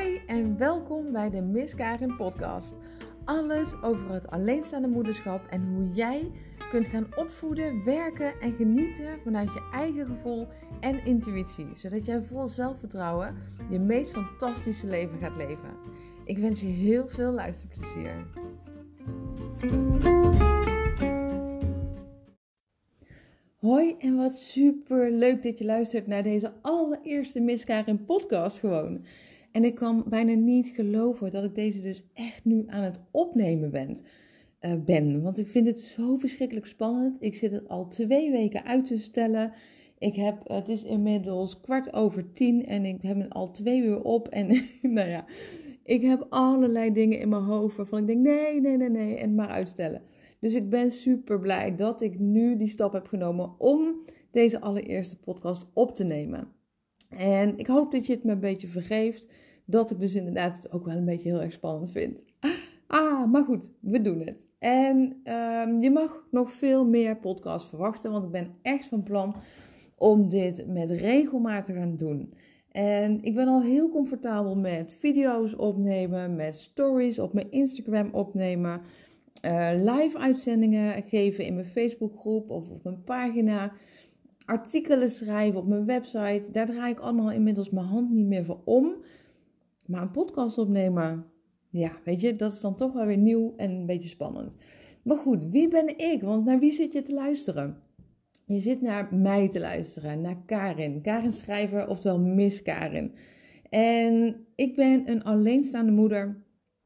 Hoi en welkom bij de Miss Karin podcast. Alles over het alleenstaande moederschap en hoe jij kunt gaan opvoeden, werken en genieten vanuit je eigen gevoel en intuïtie, zodat jij vol zelfvertrouwen je meest fantastische leven gaat leven. Ik wens je heel veel luisterplezier. Hoi en wat super leuk dat je luistert naar deze allereerste Miss Karin podcast gewoon. En ik kan bijna niet geloven dat ik deze dus echt nu aan het opnemen ben. Uh, ben. Want ik vind het zo verschrikkelijk spannend. Ik zit het al twee weken uit te stellen. Ik heb, het is inmiddels kwart over tien en ik heb het al twee uur op. En nou ja, ik heb allerlei dingen in mijn hoofd waarvan ik denk nee, nee, nee, nee en maar uitstellen. Dus ik ben super blij dat ik nu die stap heb genomen om deze allereerste podcast op te nemen. En ik hoop dat je het me een beetje vergeeft. Dat ik dus inderdaad het ook wel een beetje heel erg spannend vind. Ah, maar goed, we doen het. En um, je mag nog veel meer podcasts verwachten, want ik ben echt van plan om dit met regelmaat te gaan doen. En ik ben al heel comfortabel met video's opnemen, met stories op mijn Instagram opnemen, uh, live uitzendingen geven in mijn Facebookgroep of op mijn pagina, artikelen schrijven op mijn website. Daar draai ik allemaal inmiddels mijn hand niet meer voor om. Maar een podcast opnemen, ja, weet je, dat is dan toch wel weer nieuw en een beetje spannend. Maar goed, wie ben ik? Want naar wie zit je te luisteren? Je zit naar mij te luisteren, naar Karin. Karin Schrijver, oftewel Miss Karin. En ik ben een alleenstaande moeder.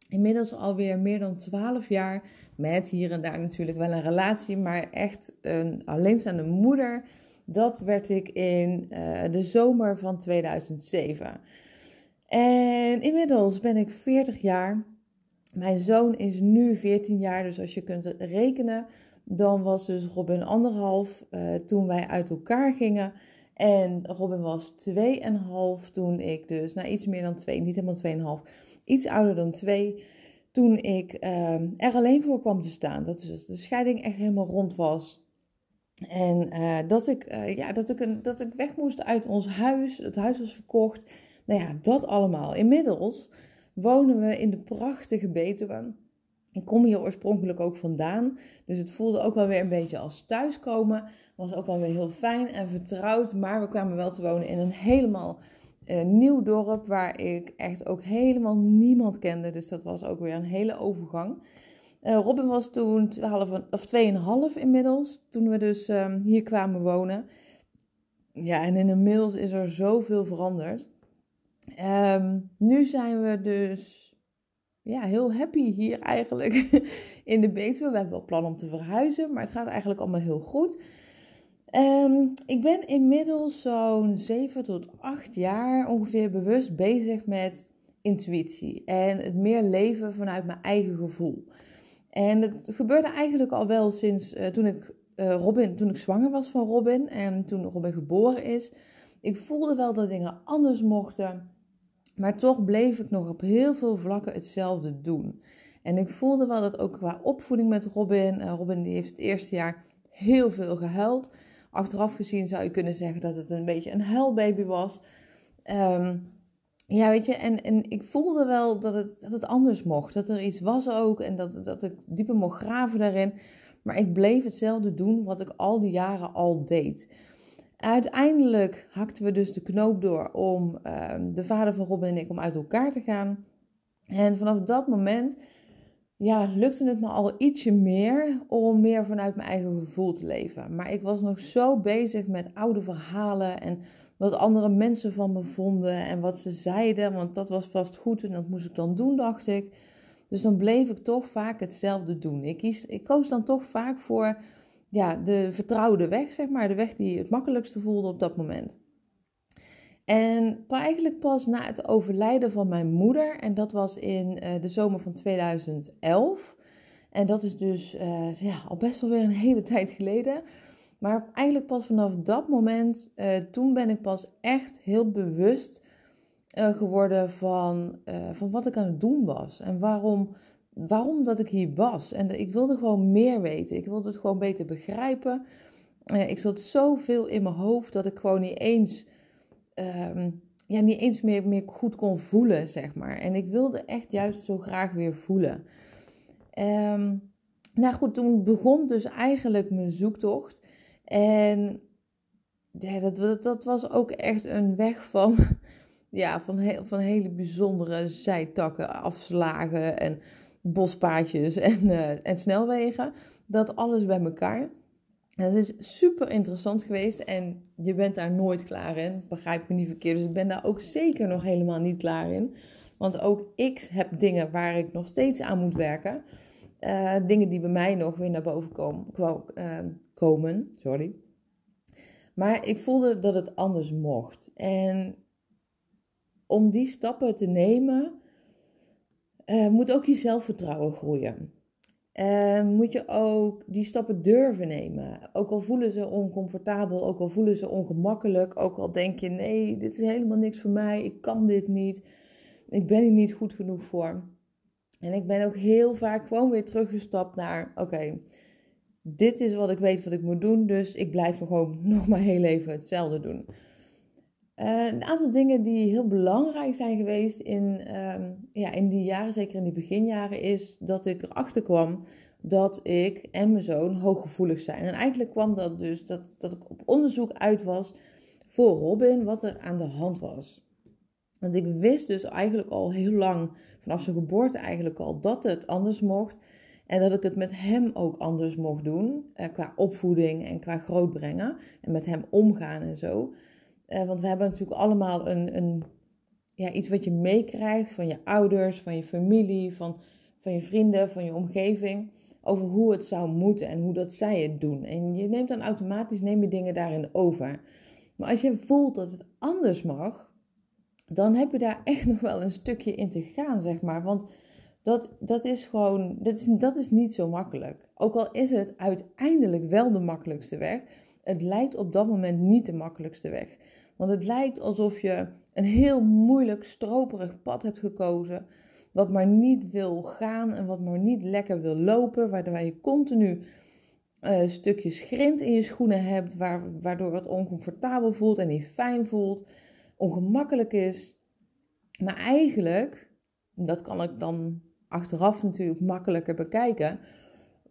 Inmiddels alweer meer dan 12 jaar. Met hier en daar natuurlijk wel een relatie, maar echt een alleenstaande moeder. Dat werd ik in uh, de zomer van 2007. En inmiddels ben ik 40 jaar. Mijn zoon is nu 14 jaar, dus als je kunt rekenen, dan was dus Robin anderhalf uh, toen wij uit elkaar gingen. En Robin was 2,5 toen ik dus, nou iets meer dan 2, niet helemaal 2,5, iets ouder dan 2, toen ik uh, er alleen voor kwam te staan. Dat dus de scheiding echt helemaal rond was. En uh, dat, ik, uh, ja, dat, ik een, dat ik weg moest uit ons huis. Het huis was verkocht. Nou ja, dat allemaal. Inmiddels wonen we in de prachtige Betuwe. Ik kom hier oorspronkelijk ook vandaan, dus het voelde ook wel weer een beetje als thuiskomen. Was ook wel weer heel fijn en vertrouwd, maar we kwamen wel te wonen in een helemaal uh, nieuw dorp waar ik echt ook helemaal niemand kende. Dus dat was ook weer een hele overgang. Uh, Robin was toen 12 of 2,5 inmiddels, toen we dus um, hier kwamen wonen. Ja, en inmiddels is er zoveel veranderd. Um, nu zijn we dus ja, heel happy hier eigenlijk in de Betuwe. We hebben wel plan om te verhuizen, maar het gaat eigenlijk allemaal heel goed. Um, ik ben inmiddels zo'n 7 tot 8 jaar ongeveer bewust bezig met intuïtie en het meer leven vanuit mijn eigen gevoel. En het gebeurde eigenlijk al wel sinds uh, toen ik uh, Robin, toen ik zwanger was van Robin en toen Robin geboren is. Ik voelde wel dat dingen anders mochten. Maar toch bleef ik nog op heel veel vlakken hetzelfde doen. En ik voelde wel dat ook qua opvoeding met Robin. Uh, Robin die heeft het eerste jaar heel veel gehuild. Achteraf gezien zou je kunnen zeggen dat het een beetje een huilbaby was. Um, ja, weet je, en, en ik voelde wel dat het, dat het anders mocht. Dat er iets was ook en dat, dat ik dieper mocht graven daarin. Maar ik bleef hetzelfde doen wat ik al die jaren al deed. Uiteindelijk hakten we dus de knoop door om uh, de vader van Robin en ik om uit elkaar te gaan. En vanaf dat moment ja, lukte het me al ietsje meer om meer vanuit mijn eigen gevoel te leven. Maar ik was nog zo bezig met oude verhalen en wat andere mensen van me vonden en wat ze zeiden. Want dat was vast goed en dat moest ik dan doen, dacht ik. Dus dan bleef ik toch vaak hetzelfde doen. Ik, kies, ik koos dan toch vaak voor ja, de vertrouwde weg, zeg maar. De weg die het makkelijkste voelde op dat moment. En eigenlijk pas na het overlijden van mijn moeder, en dat was in uh, de zomer van 2011. En dat is dus uh, ja, al best wel weer een hele tijd geleden. Maar eigenlijk pas vanaf dat moment, uh, toen ben ik pas echt heel bewust geworden van, van wat ik aan het doen was. En waarom waarom dat ik hier was. En ik wilde gewoon meer weten. Ik wilde het gewoon beter begrijpen. Ik zat zoveel in mijn hoofd dat ik gewoon niet eens um, ja, niet eens meer, meer goed kon voelen, zeg maar. En ik wilde echt juist zo graag weer voelen. Um, nou goed, toen begon dus eigenlijk mijn zoektocht. En dat, dat was ook echt een weg van, ja, van, heel, van hele bijzondere zijtakken, afslagen en bospaadjes en, uh, en snelwegen. Dat alles bij elkaar. Het is super interessant geweest en je bent daar nooit klaar in. Begrijp me niet verkeerd. Dus ik ben daar ook zeker nog helemaal niet klaar in. Want ook ik heb dingen waar ik nog steeds aan moet werken. Uh, dingen die bij mij nog weer naar boven komen. Komen sorry. Maar ik voelde dat het anders mocht. En om die stappen te nemen, uh, moet ook je zelfvertrouwen groeien. En moet je ook die stappen durven nemen. Ook al voelen ze oncomfortabel, ook al voelen ze ongemakkelijk, ook al denk je: nee, dit is helemaal niks voor mij, ik kan dit niet, ik ben hier niet goed genoeg voor. En ik ben ook heel vaak gewoon weer teruggestapt naar: oké, dit is wat ik weet wat ik moet doen, dus ik blijf gewoon nog maar heel even hetzelfde doen. Uh, een aantal dingen die heel belangrijk zijn geweest in, uh, ja, in die jaren, zeker in die beginjaren, is dat ik erachter kwam dat ik en mijn zoon hooggevoelig zijn. En eigenlijk kwam dat dus dat, dat ik op onderzoek uit was voor Robin wat er aan de hand was. Want ik wist dus eigenlijk al heel lang, vanaf zijn geboorte eigenlijk al, dat het anders mocht. En dat ik het met hem ook anders mocht doen, eh, qua opvoeding en qua grootbrengen. En met hem omgaan en zo. Uh, want we hebben natuurlijk allemaal een, een, ja, iets wat je meekrijgt van je ouders, van je familie, van, van je vrienden, van je omgeving. Over hoe het zou moeten en hoe dat zij het doen. En je neemt dan automatisch neem je dingen daarin over. Maar als je voelt dat het anders mag, dan heb je daar echt nog wel een stukje in te gaan, zeg maar. Want dat, dat is gewoon, dat is, dat is niet zo makkelijk. Ook al is het uiteindelijk wel de makkelijkste weg, het lijkt op dat moment niet de makkelijkste weg. Want het lijkt alsof je een heel moeilijk, stroperig pad hebt gekozen. Wat maar niet wil gaan en wat maar niet lekker wil lopen. Waardoor je continu uh, stukjes grind in je schoenen hebt. waardoor het oncomfortabel voelt en niet fijn voelt. Ongemakkelijk is. Maar eigenlijk, dat kan ik dan achteraf natuurlijk makkelijker bekijken.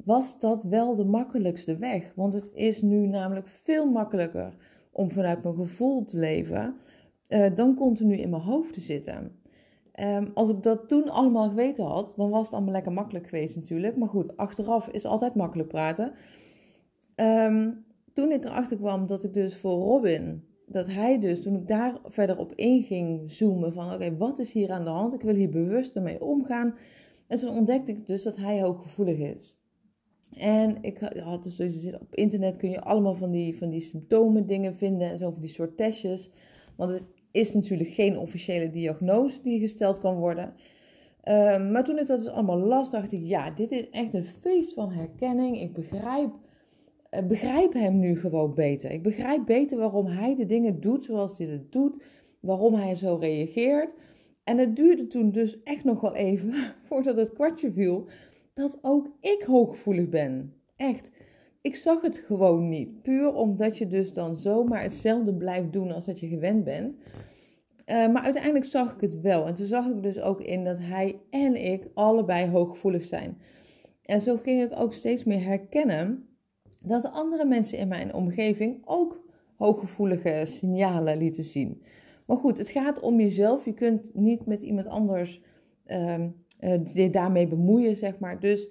Was dat wel de makkelijkste weg? Want het is nu namelijk veel makkelijker om vanuit mijn gevoel te leven, uh, dan continu in mijn hoofd te zitten. Um, als ik dat toen allemaal geweten had, dan was het allemaal lekker makkelijk geweest natuurlijk. Maar goed, achteraf is altijd makkelijk praten. Um, toen ik erachter kwam dat ik dus voor Robin, dat hij dus, toen ik daar verder op in ging zoomen van oké, wat is hier aan de hand? Ik wil hier bewust mee omgaan. En toen ontdekte ik dus dat hij hooggevoelig is. En ik had dus, op internet kun je allemaal van die, van die symptomen dingen vinden en zo van die soort testjes. Want het is natuurlijk geen officiële diagnose die gesteld kan worden. Ehm, maar toen ik dat dus allemaal las, dacht ik, ja, dit is echt een feest van herkenning. Ik begrijp, uh, begrijp hem nu gewoon beter. Ik begrijp beter waarom hij de dingen doet zoals hij het doet. Waarom hij zo reageert. En het duurde toen dus echt nog wel even voordat het kwartje viel dat ook ik hooggevoelig ben. Echt. Ik zag het gewoon niet. Puur omdat je dus dan zomaar hetzelfde blijft doen als dat je gewend bent. Uh, maar uiteindelijk zag ik het wel. En toen zag ik dus ook in dat hij en ik allebei hooggevoelig zijn. En zo ging ik ook steeds meer herkennen dat andere mensen in mijn omgeving ook hooggevoelige signalen lieten zien. Maar goed, het gaat om jezelf. Je kunt niet met iemand anders um, daarmee bemoeien, zeg maar. Dus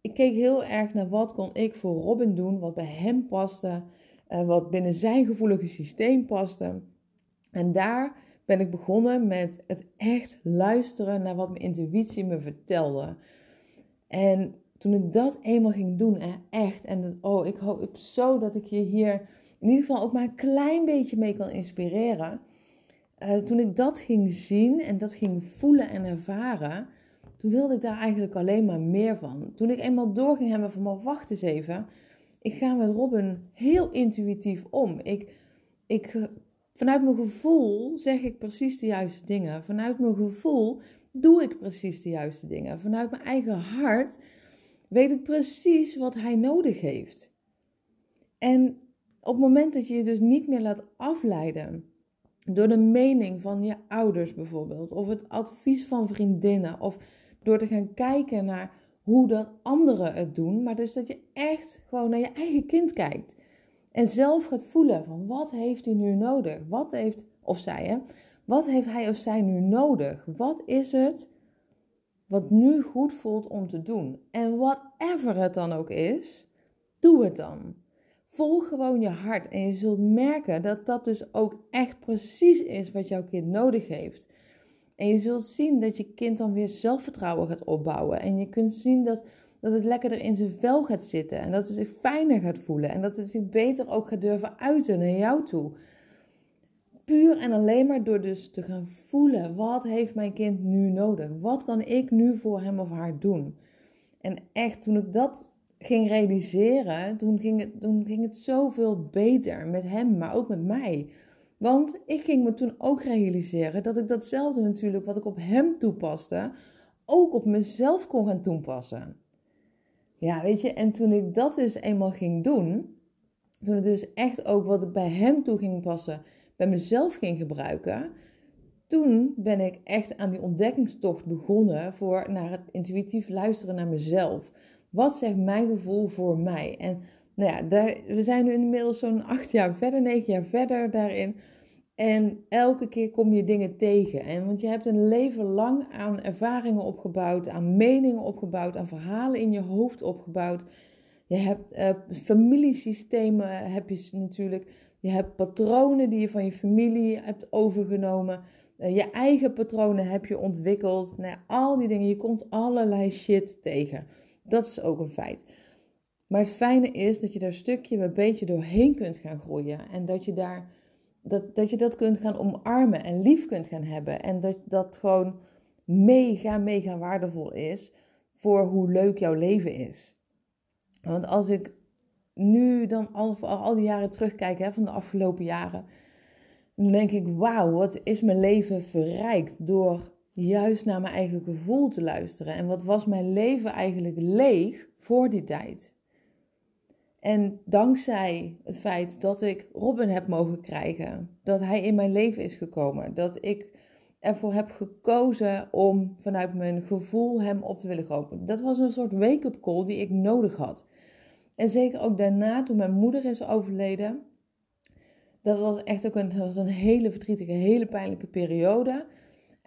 ik keek heel erg naar wat kon ik voor Robin doen, wat bij hem paste, uh, wat binnen zijn gevoelige systeem paste. En daar ben ik begonnen met het echt luisteren naar wat mijn intuïtie me vertelde. En toen ik dat eenmaal ging doen, echt, en oh, ik hoop zo dat ik je hier in ieder geval ook maar een klein beetje mee kan inspireren. Uh, toen ik dat ging zien en dat ging voelen en ervaren, toen wilde ik daar eigenlijk alleen maar meer van. Toen ik eenmaal doorging hebben van, wacht eens even. Ik ga met Robin heel intuïtief om. Ik, ik, vanuit mijn gevoel zeg ik precies de juiste dingen. Vanuit mijn gevoel doe ik precies de juiste dingen. Vanuit mijn eigen hart weet ik precies wat hij nodig heeft. En op het moment dat je je dus niet meer laat afleiden door de mening van je ouders bijvoorbeeld, of het advies van vriendinnen, of door te gaan kijken naar hoe dat anderen het doen, maar dus dat je echt gewoon naar je eigen kind kijkt. En zelf gaat voelen van wat heeft hij nu nodig? Wat heeft, of zij hè, wat heeft hij of zij nu nodig? Wat is het wat nu goed voelt om te doen? En whatever het dan ook is, doe het dan. Volg gewoon je hart en je zult merken dat dat dus ook echt precies is wat jouw kind nodig heeft. En je zult zien dat je kind dan weer zelfvertrouwen gaat opbouwen. En je kunt zien dat, dat het lekkerder in zijn vel gaat zitten. En dat het zich fijner gaat voelen. En dat het zich beter ook gaat durven uiten naar jou toe. Puur en alleen maar door dus te gaan voelen. Wat heeft mijn kind nu nodig? Wat kan ik nu voor hem of haar doen? En echt, toen ik dat ging realiseren, toen ging het, toen ging het zoveel beter met hem, maar ook met mij. Want ik ging me toen ook realiseren dat ik datzelfde natuurlijk wat ik op hem toepaste, ook op mezelf kon gaan toepassen. Ja, weet je, en toen ik dat dus eenmaal ging doen, toen ik dus echt ook wat ik bij hem toe ging passen, bij mezelf ging gebruiken, toen ben ik echt aan die ontdekkingstocht begonnen voor naar het intuïtief luisteren naar mezelf. Wat zegt mijn gevoel voor mij? En nou ja, daar, we zijn nu inmiddels zo'n acht jaar verder, negen jaar verder daarin. En elke keer kom je dingen tegen. En want je hebt een leven lang aan ervaringen opgebouwd, aan meningen opgebouwd, aan verhalen in je hoofd opgebouwd. Je hebt uh, familiesystemen, heb je natuurlijk. Je hebt patronen die je van je familie hebt overgenomen. Uh, je eigen patronen heb je ontwikkeld. Nou, al die dingen. Je komt allerlei shit tegen. Dat is ook een feit. Maar het fijne is dat je daar stukje bij beetje doorheen kunt gaan groeien. En dat je daar dat, dat je dat kunt gaan omarmen en lief kunt gaan hebben. En dat dat gewoon mega, mega waardevol is voor hoe leuk jouw leven is. Want als ik nu dan al, al die jaren terugkijk hè, van de afgelopen jaren, dan denk ik, wauw, wat is mijn leven verrijkt door juist naar mijn eigen gevoel te luisteren. En wat was mijn leven eigenlijk leeg voor die tijd. En dankzij het feit dat ik Robin heb mogen krijgen, dat hij in mijn leven is gekomen, dat ik ervoor heb gekozen om vanuit mijn gevoel hem op te willen kopen. Dat was een soort wake-up call die ik nodig had. En zeker ook daarna, toen mijn moeder is overleden, dat was echt ook een, was een hele verdrietige, hele pijnlijke periode.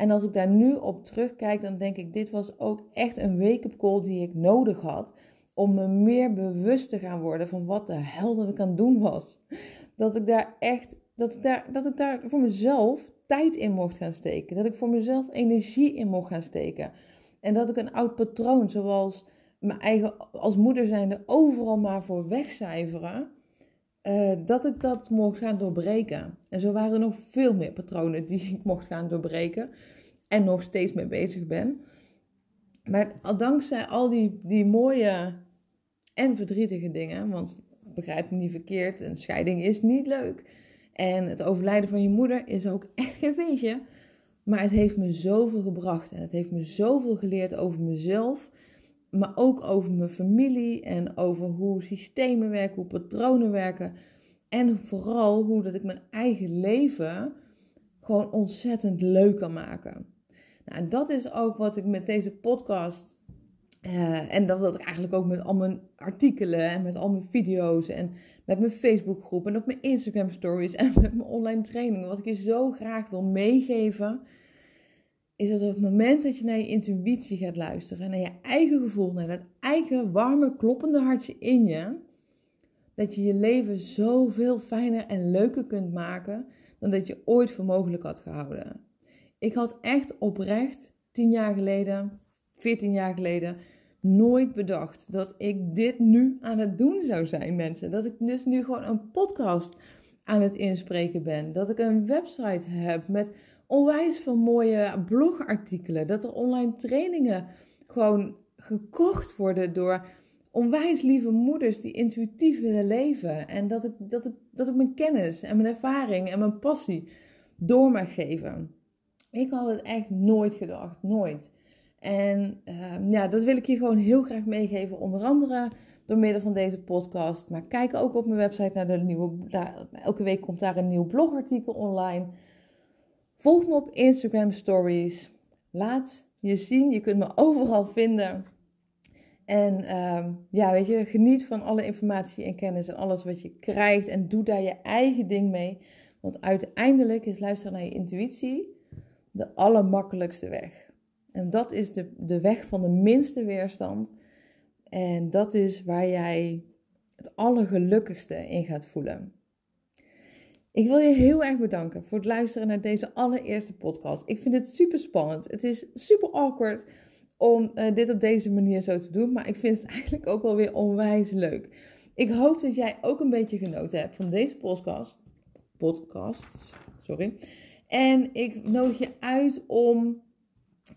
En als ik daar nu op terugkijk, dan denk ik, dit was ook echt een wake-up call die ik nodig had. Om me meer bewust te gaan worden van wat de hel dat ik aan doen was. Dat ik daar echt, dat ik daar, dat ik daar voor mezelf tijd in mocht gaan steken. Dat ik voor mezelf energie in mocht gaan steken. En dat ik een oud patroon, zoals mijn eigen als moeder zijnde, overal maar voor wegcijferen. Uh, dat ik dat mocht gaan doorbreken. En zo waren er nog veel meer patronen die ik mocht gaan doorbreken. En nog steeds mee bezig ben. Maar dankzij al die, die mooie en verdrietige dingen, want begrijp me niet verkeerd, een scheiding is niet leuk. En het overlijden van je moeder is ook echt geen feestje. Maar het heeft me zoveel gebracht en het heeft me zoveel geleerd over mezelf, maar ook over mijn familie en over hoe systemen werken, hoe patronen werken. En vooral hoe dat ik mijn eigen leven gewoon ontzettend leuk kan maken. Nou, dat is ook wat ik met deze podcast. Uh, en dat wil ik eigenlijk ook met al mijn artikelen en met al mijn video's en met mijn Facebookgroep en op mijn Instagram stories en met mijn online trainingen. Wat ik je zo graag wil meegeven, is dat op het moment dat je naar je intuïtie gaat luisteren, naar je eigen gevoel, naar dat eigen warme, kloppende hartje in je, dat je je leven zoveel fijner en leuker kunt maken dan dat je ooit voor mogelijk had gehouden. Ik had echt oprecht 10 jaar geleden, 14 jaar geleden, nooit bedacht dat ik dit nu aan het doen zou zijn, mensen. Dat ik dus nu gewoon een podcast aan het inspreken ben. Dat ik een website heb met onwijs veel mooie blogartikelen. Dat er online trainingen gewoon gekocht worden door onwijs lieve moeders die intuïtief willen leven. En dat ik, dat ik, dat ik mijn kennis en mijn ervaring en mijn passie door mag geven. Ik had het echt nooit gedacht, nooit. En uh, ja, dat wil ik je gewoon heel graag meegeven, onder andere door middel van deze podcast. Maar kijk ook op mijn website naar de nieuwe. Daar, elke week komt daar een nieuw blogartikel online. Volg me op Instagram Stories. Laat je zien. Je kunt me overal vinden. En ehm, ja, weet je, geniet van alle informatie en kennis en alles wat je krijgt. En doe daar je eigen ding mee. Want uiteindelijk is luisteren naar je intuïtie de allermakkelijkste weg. En dat is de, de weg van de minste weerstand. En dat is waar jij het allergelukkigste in gaat voelen. Ik wil je heel erg bedanken voor het luisteren naar deze allereerste podcast. Ik vind het super spannend. Het is super awkward om uh, dit op deze manier zo te doen, maar ik vind het eigenlijk ook wel weer onwijs leuk. Ik hoop dat jij ook een beetje genoten hebt van deze podcast. Podcasts, sorry. En ik nodig je uit om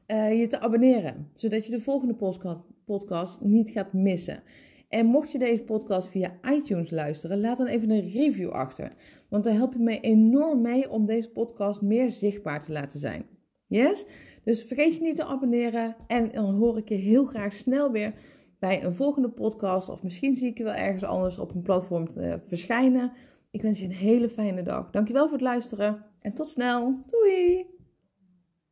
uh, je te abonneren, zodat je de volgende podcast niet gaat missen. En mocht je deze podcast via iTunes luisteren, laat dan even een review achter. Want daar help je mij enorm mee om deze podcast meer zichtbaar te laten zijn. Yes? Dus vergeet je niet te abonneren. En dan hoor ik je heel graag snel weer bij een volgende podcast. Of misschien zie ik je wel ergens anders op een platform te verschijnen. Ik wens je een hele fijne dag. Dankjewel voor het luisteren. En tot snel. Doei!